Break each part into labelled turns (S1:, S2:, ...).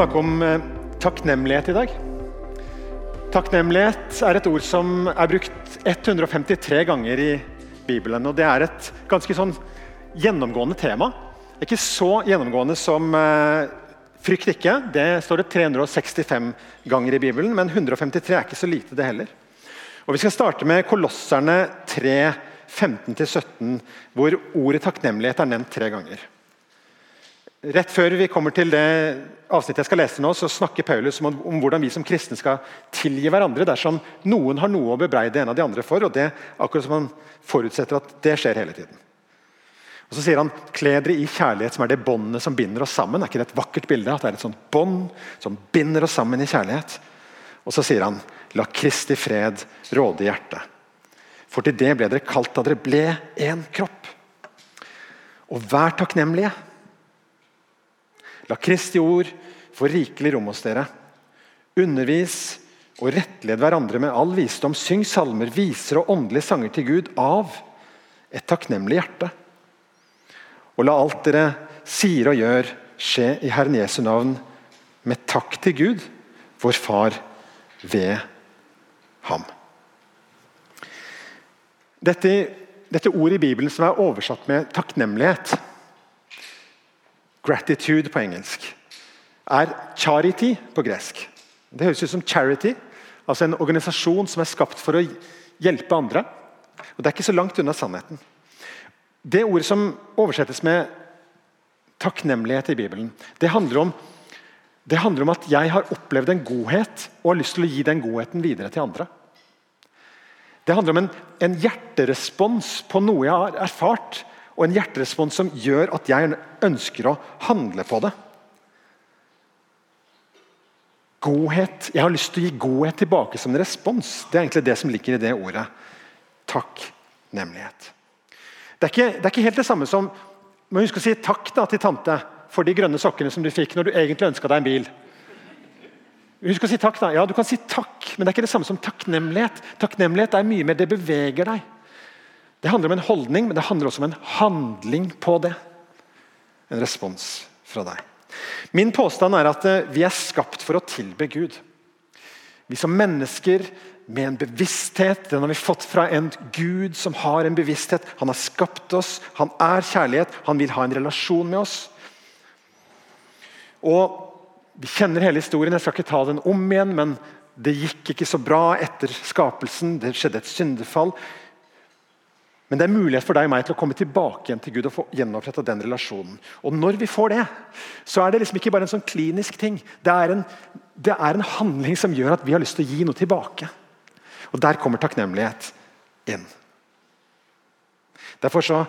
S1: snakke om eh, takknemlighet i dag. Takknemlighet er et ord som er brukt 153 ganger i Bibelen. og Det er et ganske sånn gjennomgående tema. Ikke så gjennomgående som eh, frykt ikke. Det står det 365 ganger i Bibelen, men 153 er ikke så lite, det heller. Og Vi skal starte med Kolosserne 3, 15-17, hvor ordet takknemlighet er nevnt tre ganger. Rett før vi kommer til det avsnittet jeg skal lese nå, så snakker Paulus om, om, hvordan vi som kristne skal tilgi hverandre dersom noen har noe å bebreide en av de andre for. og det akkurat som Han forutsetter at det skjer hele tiden. Og Så sier han kle dere i kjærlighet, som er det båndet som binder oss sammen. Er ikke det et vakkert bilde? At det er et sånt bånd som binder oss sammen i kjærlighet. Og så sier han la Kristi fred råde i hjertet. For til det ble dere kalt da dere ble én kropp. Og vær takknemlige. La Kristi ord få rikelig rom hos dere. Undervis og rettled hverandre med all visdom. Syng salmer, viser og åndelige sanger til Gud av et takknemlig hjerte. Og la alt dere sier og gjør, skje i Herren Jesu navn, med takk til Gud, vår Far, ved ham. Dette, dette ordet i Bibelen som er oversatt med takknemlighet, Gratitude på engelsk er charity på gresk. Det høres ut som charity, altså en organisasjon som er skapt for å hjelpe andre. Og Det er ikke så langt unna sannheten. Det ordet som oversettes med takknemlighet i Bibelen, det handler om, det handler om at jeg har opplevd en godhet og har lyst til å gi den godheten videre til andre. Det handler om en, en hjerterespons på noe jeg har erfart, og en hjerterespons som gjør at jeg ønsker å handle på det. Godhet. Jeg har lyst til å gi godhet tilbake som en respons. Det er egentlig det som ligger i det ordet. Takknemlighet. Det er ikke, det er ikke helt det samme som må huske å si takk da, til tante for de grønne sokkene som du fikk når du egentlig ønska deg en bil. Husk å si takk da. Ja, Du kan si takk, men det er ikke det samme som takknemlighet. Takknemlighet er mye mer det beveger deg. Det handler om en holdning, men det handler også om en handling på det. En respons fra deg. Min påstand er at eh, vi er skapt for å tilbe Gud. Vi som mennesker med en bevissthet, den har vi fått fra en Gud som har en bevissthet. Han har skapt oss, han er kjærlighet, han vil ha en relasjon med oss. Og Vi kjenner hele historien, jeg skal ikke ta den om igjen, men det gikk ikke så bra etter skapelsen. Det skjedde et syndefall. Men det er mulighet for deg og meg til å komme tilbake igjen til Gud og få gjenoppretta den relasjonen. Og Når vi får det, så er det liksom ikke bare en sånn klinisk ting. Det er, en, det er en handling som gjør at vi har lyst til å gi noe tilbake. Og Der kommer takknemlighet inn. Derfor så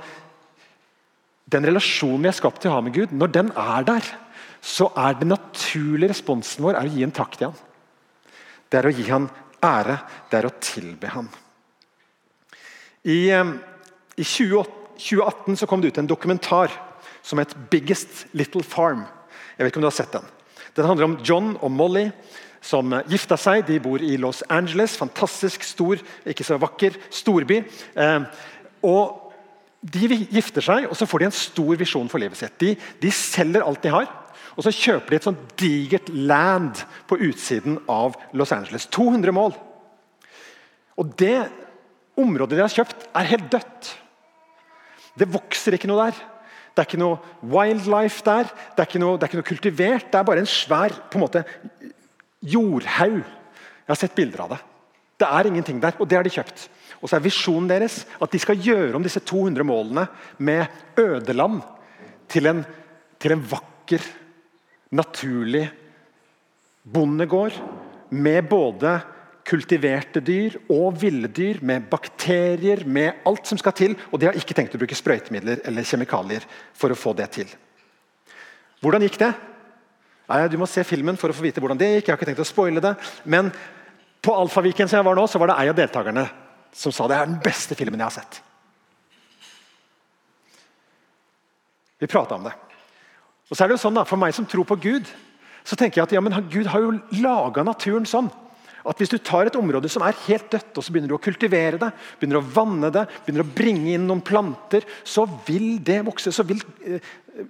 S1: Den relasjonen vi er skapt til å ha med Gud, når den er der, så er den naturlige responsen vår å gi en takk til ham. Det er å gi ham ære, det er å tilbe ham. I eh, i 2018 så kom det ut en dokumentar som het 'Biggest Little Farm'. Jeg vet ikke om du har sett Den Den handler om John og Molly som gifta seg. De bor i Los Angeles. Fantastisk stor, ikke så vakker storby. Eh, og De gifter seg, og så får de en stor visjon for livet sitt. De, de selger alt de har, og så kjøper de et sånt digert land på utsiden av Los Angeles. 200 mål. Og Det området de har kjøpt, er helt dødt. Det vokser ikke noe der. Det er ikke noe wildlife der. Det er ikke noe, det er ikke noe kultivert. Det er bare en svær på en måte, jordhaug. Jeg har sett bilder av det. Det er ingenting der, og det har de kjøpt. Og så er Visjonen deres at de skal gjøre om disse 200 målene med ødeland til en, til en vakker, naturlig bondegård med både kultiverte dyr og ville dyr med bakterier, med alt som skal til. Og de har ikke tenkt å bruke sprøytemidler eller kjemikalier for å få det til. Hvordan gikk det? Nei, du må se filmen for å få vite hvordan det gikk. jeg har ikke tenkt å spoile det. Men på Alfaviken som jeg var nå, så var det ei av deltakerne som sa det er den beste filmen jeg har sett. Vi prata om det. Og så er det jo sånn da, For meg som tror på Gud, så tenker jeg at ja, men Gud har jo laga naturen sånn at Hvis du tar et område som er helt dødt, og så begynner du å kultivere det, begynner å vanne det, begynner å bringe inn noen planter, så vil det vokse. Så vil, eh,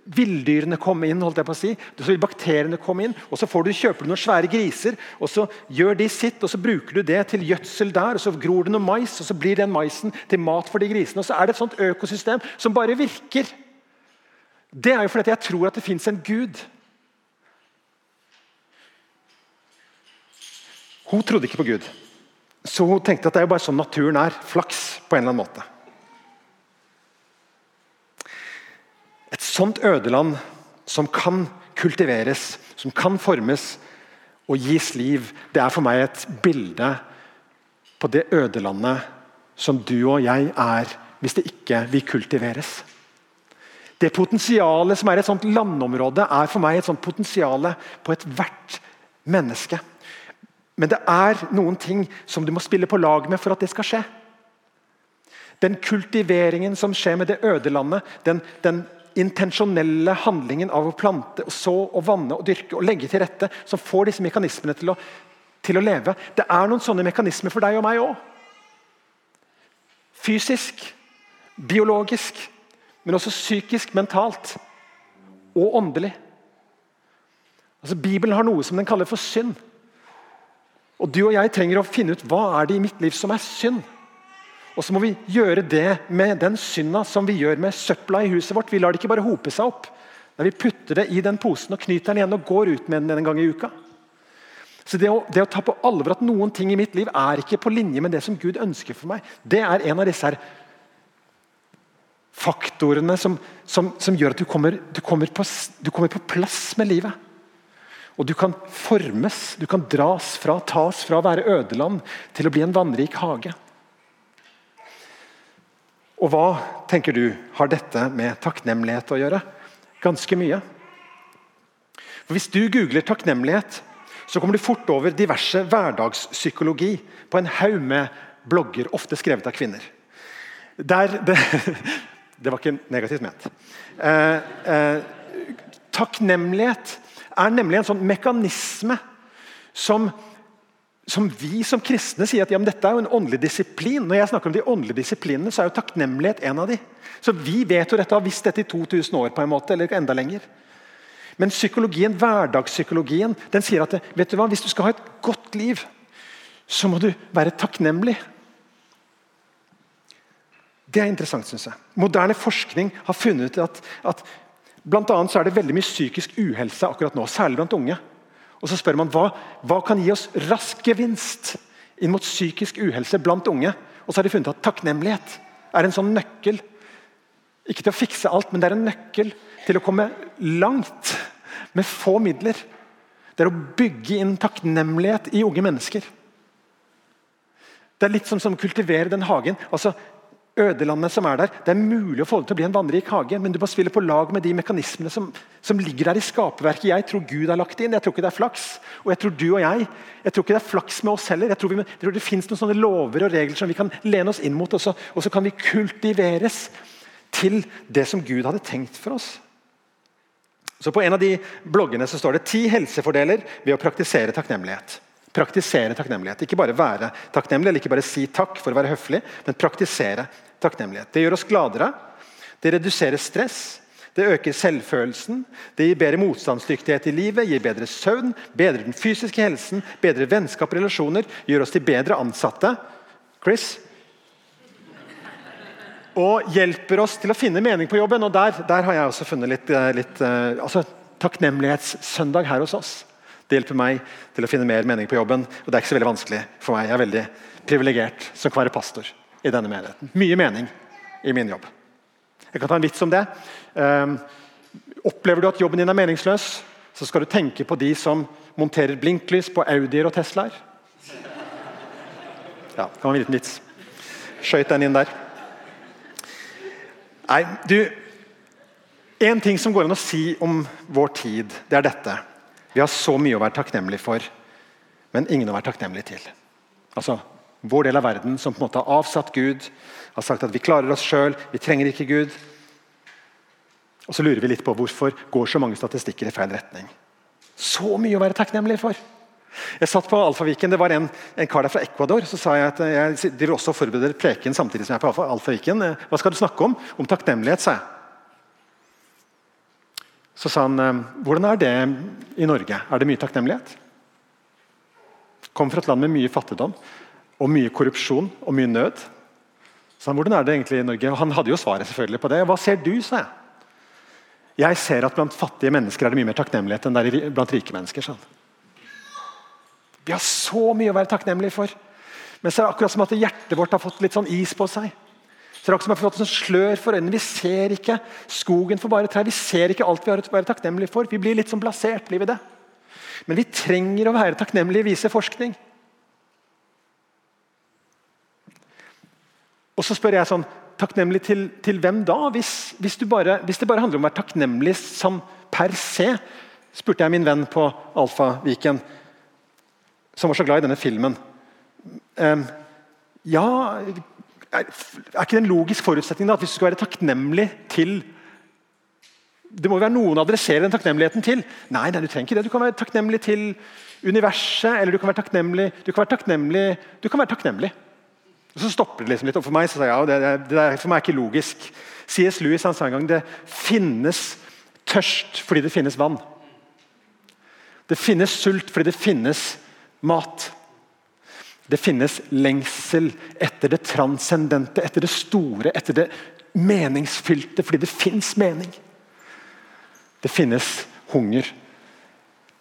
S1: villdyrene komme inn. holdt jeg på å si, Så vil bakteriene komme inn, og så får du, kjøper du noen svære griser. og Så gjør de sitt, og så bruker du det til gjødsel der. og Så gror det noe mais, og så blir den maisen til mat for de grisene. og Så er det et sånt økosystem som bare virker. Det er jo fordi jeg tror at det fins en gud. Hun trodde ikke på Gud, så hun tenkte at det er jo bare sånn naturen er. Flaks på en eller annen måte. Et sånt ødeland som kan kultiveres, som kan formes og gis liv, det er for meg et bilde på det ødelandet som du og jeg er hvis det ikke vil kultiveres. Det potensialet som er et sånt landområde, er for meg et sånt potensial på ethvert menneske. Men det er noen ting som du må spille på lag med for at det skal skje. Den kultiveringen som skjer med det ødelandet, den, den intensjonelle handlingen av å plante, og så og vanne og dyrke og legge til rette, som får disse mekanismene til å, til å leve. Det er noen sånne mekanismer for deg og meg òg. Fysisk, biologisk, men også psykisk, mentalt og åndelig. Altså, Bibelen har noe som den kaller for synd. Og Du og jeg trenger å finne ut hva er det i mitt liv som er synd. Og så må vi gjøre det med den synda som vi gjør med søpla i huset vårt. Vi lar det ikke bare hope seg opp. Nei, vi putter det i den posen og knyter den igjen og går ut med den en gang i uka. Så det å, det å, ta på alvor at noen ting i mitt liv er ikke på linje med det som Gud ønsker for meg, det er en av disse her faktorene som, som, som gjør at du kommer, du, kommer på, du kommer, på, plass med livet. Og du kan formes, du kan dras fra, tas fra å være ødeland til å bli en vannrik hage. Og hva tenker du har dette med takknemlighet å gjøre? Ganske mye. For Hvis du googler takknemlighet, så kommer du fort over diverse hverdagspsykologi på en haug med blogger, ofte skrevet av kvinner. Der det, det var ikke negativt ment. Eh, eh, takknemlighet er nemlig en sånn mekanisme som som vi som kristne sier at ja, dette er jo en åndelig disiplin. Når jeg snakker om de åndelige disiplinene, så er jo takknemlighet en av de. Så Vi vet jo dette, har visst dette i 2000 år, på en måte, eller enda lenger. Men psykologien, hverdagspsykologien den sier at vet du hva, hvis du skal ha et godt liv, så må du være takknemlig. Det er interessant, syns jeg. Moderne forskning har funnet ut at, at blant annet så er det veldig mye psykisk uhelse akkurat nå, særlig blant unge. Og så spør man hva, hva kan gi oss rask gevinst inn mot psykisk uhelse blant unge. Og så har de funnet at takknemlighet er en sånn nøkkel. Ikke til å fikse alt, men det er en nøkkel til å komme langt med få midler. Det er å bygge inn takknemlighet i unge mennesker. Det er litt som, som å kultivere den hagen. Altså, ødelandet som er der. Det er mulig å få det til å bli en vannrik hage, men du må spille på lag med de mekanismene som, som ligger der i skaperverket. Jeg tror Gud har lagt inn, jeg tror ikke det er flaks. Og jeg tror du og jeg jeg tror ikke det er flaks med oss heller. Jeg tror, vi, jeg tror det finnes noen sånne lover og regler som vi kan lene oss inn mot, og så, kan vi kultiveres til det som Gud hadde tenkt for oss. Så På en av de bloggene så står det ti helsefordeler ved å praktisere takknemlighet. Praktisere takknemlighet. Ikke bare være takknemlig, eller ikke bare si takk for å være høflig, men praktisere takknemlighet. Det gjør oss gladere, det reduserer stress, det øker selvfølelsen, det gir bedre motstandsdyktighet i livet, gir bedre søvn, bedrer den fysiske helsen, bedre vennskap og relasjoner, gjør oss til bedre ansatte. Chris? Og hjelper oss til å finne mening på jobben. og Der, der har jeg også funnet litt, eh, litt uh, altså, takknemlighetssøndag her hos oss. Det hjelper meg til å finne mer mening på jobben. og det er ikke så veldig vanskelig for meg. Jeg er veldig privilegert som kan være pastor i denne menigheten. Mye mening i min jobb. Jeg kan ta en vits om det. Um, opplever du at jobben din er meningsløs, så skal du tenke på de som monterer blinklys på Audier og Teslaer. Ja, det være en liten vits. Skøyt den inn der. Nei, du En ting som går an å si om vår tid, det er dette. Vi har så mye å være takknemlig for, men ingen å være takknemlig til. Altså, Vår del av verden som på en måte har avsatt Gud, har sagt at vi klarer oss sjøl, vi trenger ikke Gud. Og Så lurer vi litt på hvorfor går så mange statistikker i feil retning. Så mye å være takknemlig for! Jeg satt på Alfaviken, Det var en, en, kar der fra Ecuador. Så sa jeg at jeg driver også og forbereder preken samtidig som jeg er på Alfaviken. Hva skal du snakke om? Om takknemlighet, sa jeg. Så sa han eh, hvordan er det i Norge? Er det mye takknemlighet? Kom fra et land med mye fattigdom og mye korrupsjon og mye nød. Så han, hvordan er det egentlig i Norge? Han hadde jo svaret selvfølgelig på det. Hva ser du, sa jeg. Jeg ser at blant fattige mennesker er det mye mer takknemlighet enn det blant rike mennesker. Sånn. Vi har så mye å være takknemlige for. Men så er det akkurat som at hjertet vårt har fått litt sånn is på seg. Akkurat som har fått en slør for øynene. Vi ser ikke skogen for bare trær. Vi ser ikke alt vi har å være takknemlige for. Vi blir litt sånn blasert. blir vi det. Men vi trenger å være takknemlige, viser forskning. Og så spør jeg sånn Takknemlig til, til hvem da? Hvis, hvis, bare, hvis, det bare handler om å være takknemlig som per se, spurte jeg min venn på Alfa-Viken, som var så glad i denne filmen. Um, ja er, er ikke det en logisk forutsetning da, at hvis du skal være takknemlig til Det må være noen å adressere den takknemligheten til. Nei, nei, du trenger ikke det. Du kan være takknemlig til universet, eller du kan være takknemlig Du kan være takknemlig, du kan være takknemlig. Og Så stopper det liksom litt. og For meg så sa jeg, ja, det, det, er for meg ikke logisk. C.S. Lewis han sa en gang det finnes tørst fordi det finnes vann. Det finnes sult fordi det finnes mat. Det finnes lengsel etter det transcendente, etter det store, etter det meningsfylte, fordi det fins mening. Det finnes hunger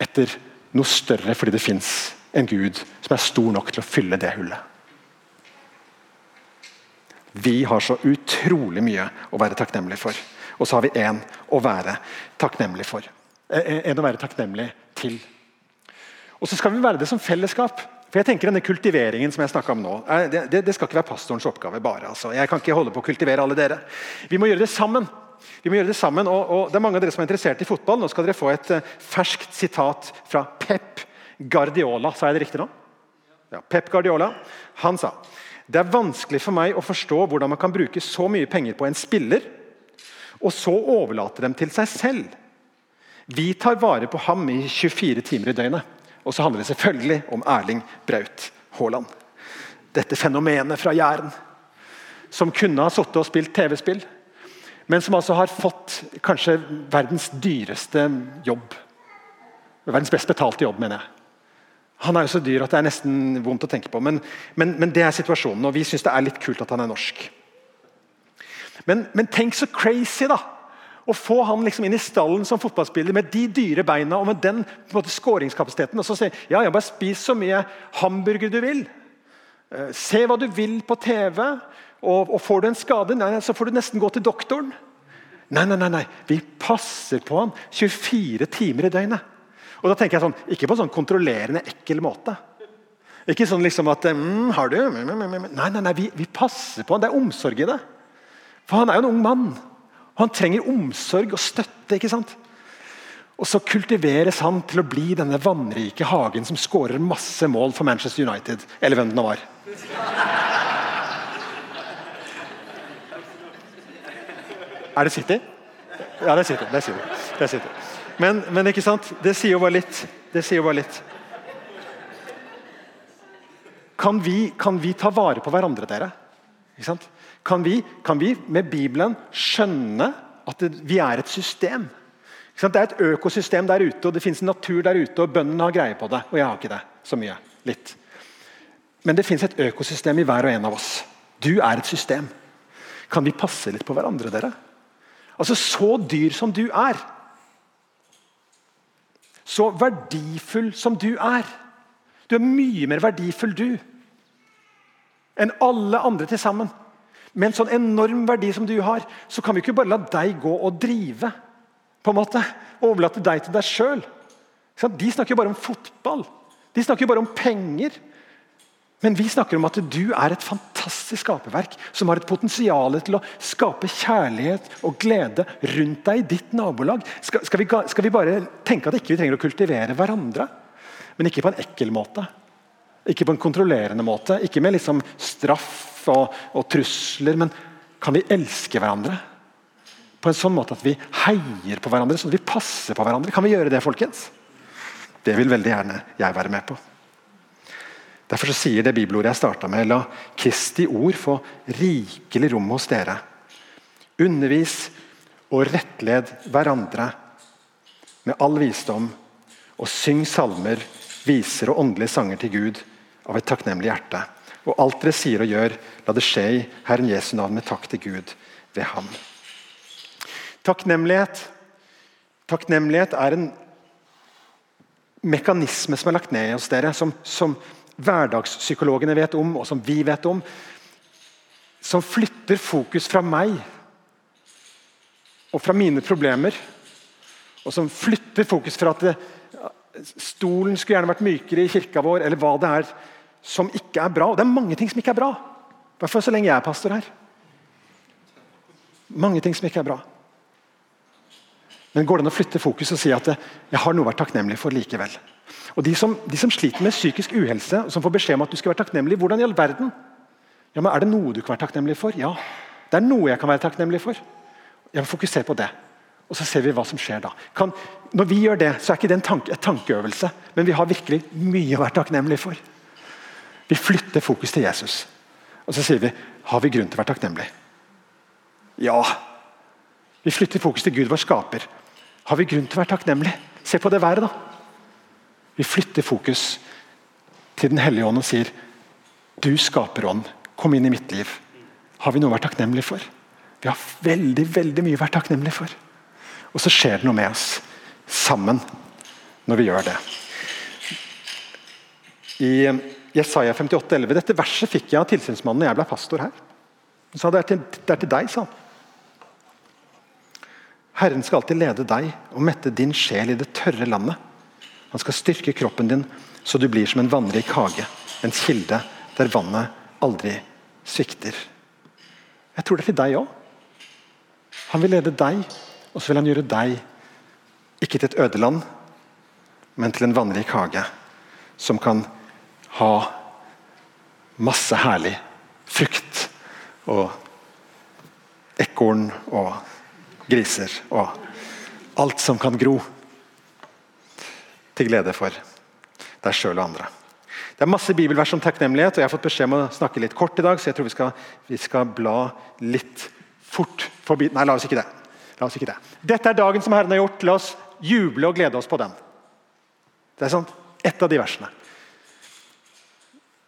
S1: etter noe større fordi det fins en Gud som er stor nok til å fylle det hullet. Vi har så utrolig mye å være takknemlig for. Og så har vi én å være takknemlig for. Eh, en å være takknemlig til. Og så skal vi være det som fellesskap. For jeg tenker denne Kultiveringen som jeg om nå, det, det, skal ikke være pastorens oppgave. bare. Altså. Jeg kan ikke holde på å kultivere alle dere. Vi må gjøre det sammen. Vi må gjøre Det sammen, og, og det er mange av dere som er interessert i fotball. Nå skal dere få et uh, ferskt sitat fra Pep Guardiola. Sa jeg det riktig nå? Ja, Pep Guardiola. Han sa det er vanskelig for meg å forstå hvordan man kan bruke så mye penger på en spiller, og så overlate dem til seg selv. Vi tar vare på ham i 24 timer i døgnet. Og så handler det selvfølgelig om Erling Braut Haaland. Dette fenomenet fra Jæren. Som kunne ha sittet og spilt TV-spill, men som altså har fått kanskje verdens dyreste jobb. Verdens best betalte jobb, mener jeg. Han er jo så dyr at det er nesten vondt å tenke på, men, men, men det er situasjonen. Og vi syns det er litt kult at han er norsk. Men, men tenk så crazy, da! Å få han liksom inn i stallen som fotballspiller med de dyre beina og med den måte, skåringskapasiteten. Og så si ja, ja, bare spis så mye hamburger du vil. Eh, se hva du vil på TV. Og, og får du en skade, nei, så får du nesten gå til doktoren. Nei, nei, nei, nei. Vi passer på han 24 timer i døgnet. Og da tenker jeg sånn, Ikke på en sånn kontrollerende, ekkel måte. Ikke sånn liksom at mm, har du? Nei, nei, nei vi, vi, passer på han. Det er omsorg i det. For han er jo en ung mann. Han trenger omsorg og støtte. ikke sant? Og så kultiveres han til å bli denne vannrike hagen som skårer masse mål for Manchester United. Eller hvem det nå var. Er det City? Ja, det er City. Det er City. Det er City. Men, men, ikke sant? Det sier jo bare litt. Det sier jo bare litt. Kan vi, kan vi ta vare på hverandre, dere? Kan vi, kan vi, med Bibelen skjønne at det, vi er et system? Det er et økosystem der ute, og det fins en natur der ute, og bøndene har greie på det. Og jeg har ikke det så mye. Litt. Men det fins et økosystem i hver og en av oss. Du er et system. Kan vi passe litt på hverandre, dere? Altså, Så dyr som du er, så verdifull som du er. Du er mye mer verdifull, du, enn alle andre til sammen. Med en sånn enorm verdi som du har, så kan vi ikke bare la deg gå og drive. på en måte, og Overlate deg til deg sjøl. De snakker jo bare om fotball. De snakker jo bare om penger. Men vi snakker om at du er et fantastisk skaperverk som har et potensial til å skape kjærlighet og glede rundt deg i ditt nabolag. Skal, skal, vi, skal vi, bare tenke at ikke vi trenger å kultivere hverandre? Men ikke på en ekkel måte. Ikke på en kontrollerende måte. Ikke med liksom straff og, og trusler. Men kan vi elske hverandre? På en sånn måte at vi heier på hverandre, sånn at vi passer på hverandre. Kan vi gjøre det, folkens? Det vil veldig gjerne jeg være med på. Derfor sier det bibelordet jeg starta med, la Kristi ord få rikelig rom hos dere. Undervis og rettled hverandre med all visdom, og syng salmer, viser og åndelige sanger til Gud av et takknemlig hjerte. Og alt dere sier og gjør, la det skje i Herren Jesu navn med takk til Gud ved ham. Takknemlighet, takknemlighet er en mekanisme som er lagt ned hos dere, som, som hverdagspsykologene vet om, og som vi vet om, som flytter fokus fra meg og fra mine problemer, og som flytter fokus fra at det, stolen skulle gjerne vært mykere i kirka vår, eller hva det er som ikke er bra. Og det er mange ting som ikke er bra. I hvert så lenge jeg er pastor her. Mange ting som ikke er bra. Men går det an å flytte fokus og si at jeg har noe å være takknemlig for likevel? Og de som, de som, sliter med psykisk uhelse, og som får beskjed om at du skal være takknemlig, hvordan i all verden? Ja, men Er det noe du kan være takknemlig for? Ja, det er noe jeg kan være takknemlig for. Jeg vil fokusere på det. Og så ser vi hva som skjer da. Kan, når vi gjør det, så er ikke det en tanke, et tankeøvelse, men vi har virkelig mye å være takknemlig for. Vi flytter fokus til Jesus. Og så sier vi har vi grunn til å være takknemlige. Ja. Vi flytter fokus til Gud, vår skaper. Har vi grunn til å være takknemlige? Se på det været, da. Vi flytter fokus til Den hellige ånd og sier Du skaper ånd, kom inn i mitt liv. Har vi noe å være takknemlige for? Vi har veldig veldig mye å være takknemlige for. Og så skjer det noe med oss sammen når vi gjør det. I Jesaja 58, 11, Dette verset fikk jeg av tilsynsmannen da jeg ble pastor her. Han sa det er til, det er til deg, sa han. Herren skal alltid lede deg og mette din sjel i det tørre landet. Han skal styrke kroppen din så du blir som en vannrik hage, en kilde der vannet aldri svikter. Jeg tror det er til deg òg. Han vil lede deg, og så vil han gjøre deg ikke til et ødeland, men til en vannrik hage som kan ha masse herlig frukt og ekorn og griser og alt som kan gro. Til glede for deg sjøl og andre. Det er masse bibelvers om takknemlighet, og jeg har fått beskjed om å snakke litt kort i dag, så jeg tror vi skal, vi skal bla litt fort forbi Nei, la oss ikke det. La oss ikke det. Dette er dagen som Herren har gjort. La oss juble og glede oss på den. Det er sånn, Ett av de versene.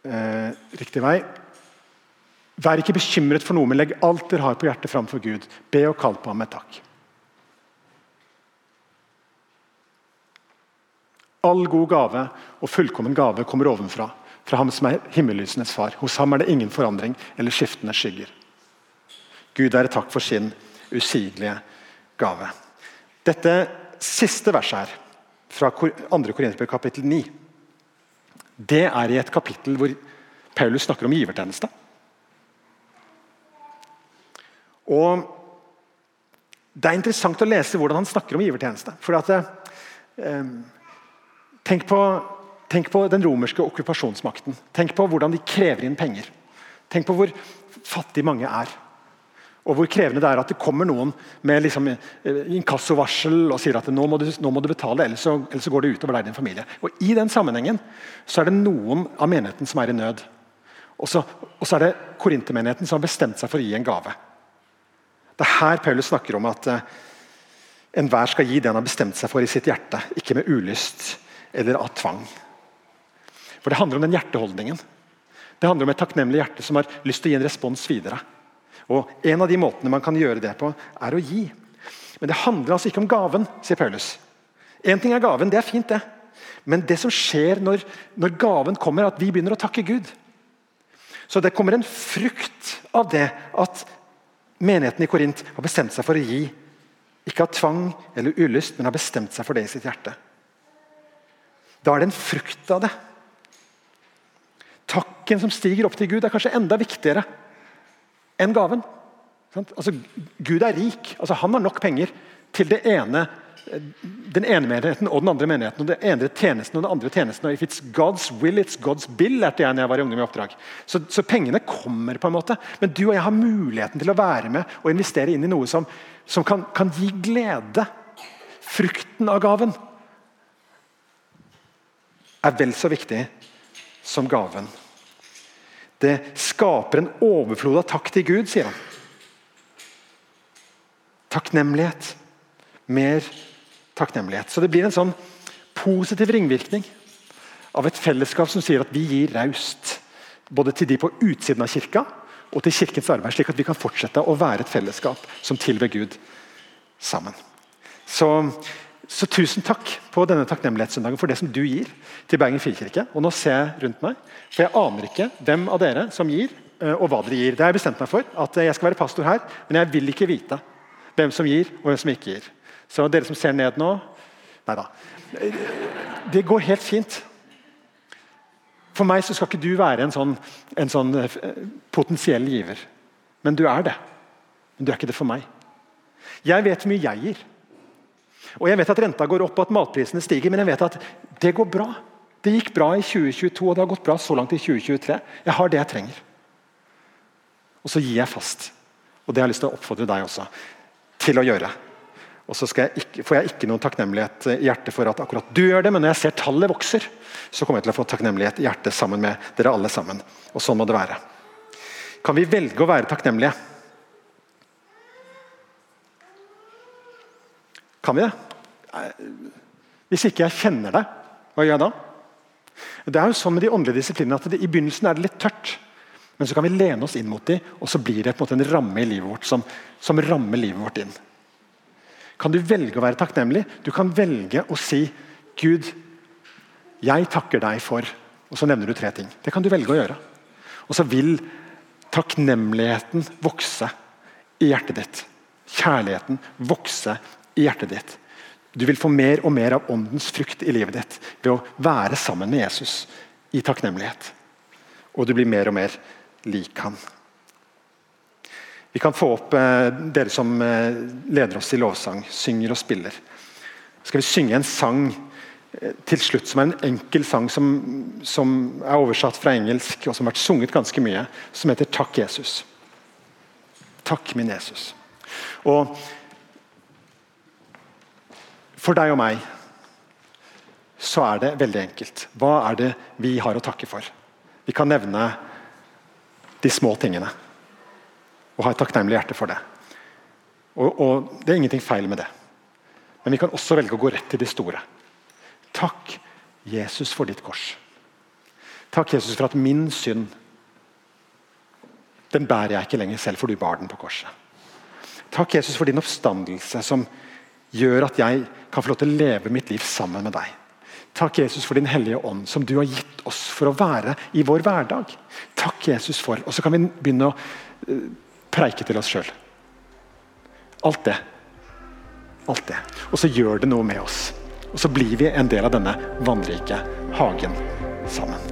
S1: Eh, riktig vei. Vær ikke bekymret for noe, men legg alt dere har på hjertet framfor Gud. Be og kall på ham med takk. All god gave og fullkommen gave kommer ovenfra, fra ham som er himmellysenes far. Hos ham er det ingen forandring eller skiftende skygger. Gud være takk for sin usigelige gave. Dette siste verset her, fra 2. Korinterbrev kapittel 9, det er i et kapittel hvor Paulus snakker om givertjeneste. Og Det er interessant å lese hvordan han snakker om givertjeneste. For at, eh, tenk, på, tenk på den romerske okkupasjonsmakten. Tenk på hvordan de krever inn penger. Tenk på hvor fattige mange er. Og hvor krevende det er at det kommer noen med liksom, eh, inkassovarsel og sier at nå må du, nå må du betale, ellers så, ellers så, går det utover deg og din familie. Og I den sammenhengen så er det noen av menigheten som er i nød. Og så, og så er det korintermenigheten som har bestemt seg for å gi en gave. Det er her Paulus snakker om at uh, enhver skal gi det han har bestemt seg for i sitt hjerte, ikke med ulyst eller av tvang. For Det handler om den hjerteholdningen. Det handler om et takknemlig hjerte som har lyst til å gi en respons videre. Og En av de måtene man kan gjøre det på, er å gi. Men det handler altså ikke om gaven, sier Paulus. Én ting er gaven, det er fint, det. Men det som skjer når, når gaven kommer, er at vi begynner å takke Gud. Så det kommer en frukt av det at menigheten i Korint har bestemt seg for å gi. Ikke av tvang eller ulyst, men har bestemt seg for det i sitt hjerte. Da er det en frukt av det. Takken som stiger opp til Gud, er kanskje enda viktigere enn gaven. Altså, Gud er rik. Altså, han har nok penger til det ene, den ene menigheten og den andre menigheten. og Den ene tjenesten og den andre tjenesten. og If it's God's will, it's God's bill, lærte jeg når jeg var i ungdom i oppdrag. Så, så, pengene kommer, på en måte. Men du og jeg har muligheten til å være med og investere inn i noe som, som kan, kan gi glede. Frukten av gaven er vel så viktig som gaven. Det skaper en overflod av takk til Gud, sier han. Takknemlighet. Mer takknemlighet. Så det blir en sånn positiv ringvirkning av et fellesskap som sier at vi gir raust. Både til de på utsiden av kirka og til kirkens arbeid, slik at vi kan fortsette å være et fellesskap som tilber Gud sammen. Så, så tusen takk på denne takknemlighetssøndagen for det som du gir til Bergen frikirke. Og nå ser jeg rundt meg, for jeg aner ikke hvem av dere som gir, eh, og hva dere gir. Det har jeg bestemt meg for, at jeg skal være pastor her, men jeg vil ikke vite hvem som gir, og hvem som ikke gir. Så dere som ser ned nå Nei da. Det går helt fint. For meg så skal ikke du være en sånn, en sånn eh, potensiell giver. Men du er det. Men du er ikke det for meg. Jeg vet hvor mye jeg gir. Og jeg vet at renta går opp og at matprisene stiger, men jeg vet at det går bra. Det gikk bra i 2022, og det har gått bra så langt i 2023. Jeg har det jeg trenger. Og så gir jeg fast. Og det har jeg lyst til å oppfordre deg også til å gjøre. Og så jeg ikke, får jeg ikke noen takknemlighet i hjertet for at akkurat du gjør det, men når jeg ser tallet vokser, så kommer jeg til å få takknemlighet i hjertet sammen med dere alle sammen. Og sånn må det være. Kan vi velge å være takknemlige? Kan vi det? Hvis ikke jeg kjenner det, hva gjør jeg da? Det er jo sånn med de åndelige disiplinene at det, I begynnelsen er det litt tørt. Men så kan vi lene oss inn mot dem, og så blir det på en måte en ramme i livet vårt som, som rammer livet vårt inn kan du velge å være takknemlig. Du kan velge å si Gud, jeg takker deg for Og så nevner du tre ting. Det kan du velge å gjøre. Og så vil takknemligheten vokse i hjertet ditt. Kjærligheten vokse i hjertet ditt. Du vil få mer og mer av åndens frukt i livet ditt ved å være sammen med Jesus i takknemlighet. Og du blir mer og mer lik han. Vi kan få opp eh, dere som eh, leder oss i lovsang, synger og spiller. Skal vi synge en sang eh, til slutt som er en enkel sang som, som, er oversatt fra engelsk, og som har vært sunget ganske mye, som heter 'Takk, Jesus'. Takk, min Jesus. Og for deg og meg så er det veldig enkelt. Hva er det vi har å takke for? Vi kan nevne de små tingene og ha et takknemlig hjerte for det. Og, og, Det er ingenting feil med det. Men vi kan også velge å gå rett til det store. Takk, Jesus, for ditt kors. Takk, Jesus, for at min synd den bærer jeg ikke lenger selv, for du bar den på korset. Takk, Jesus, for din oppstandelse, som gjør at jeg kan få lov til å leve mitt liv sammen med deg. Takk, Jesus, for din hellige ånd, som du har gitt oss for å være i vår hverdag. Takk, Jesus, for Og så kan vi begynne å eh, preike til oss sjøl. Alt det. Alt det. Og så gjør det noe med oss. Og så blir vi en del av denne vannrike hagen sammen.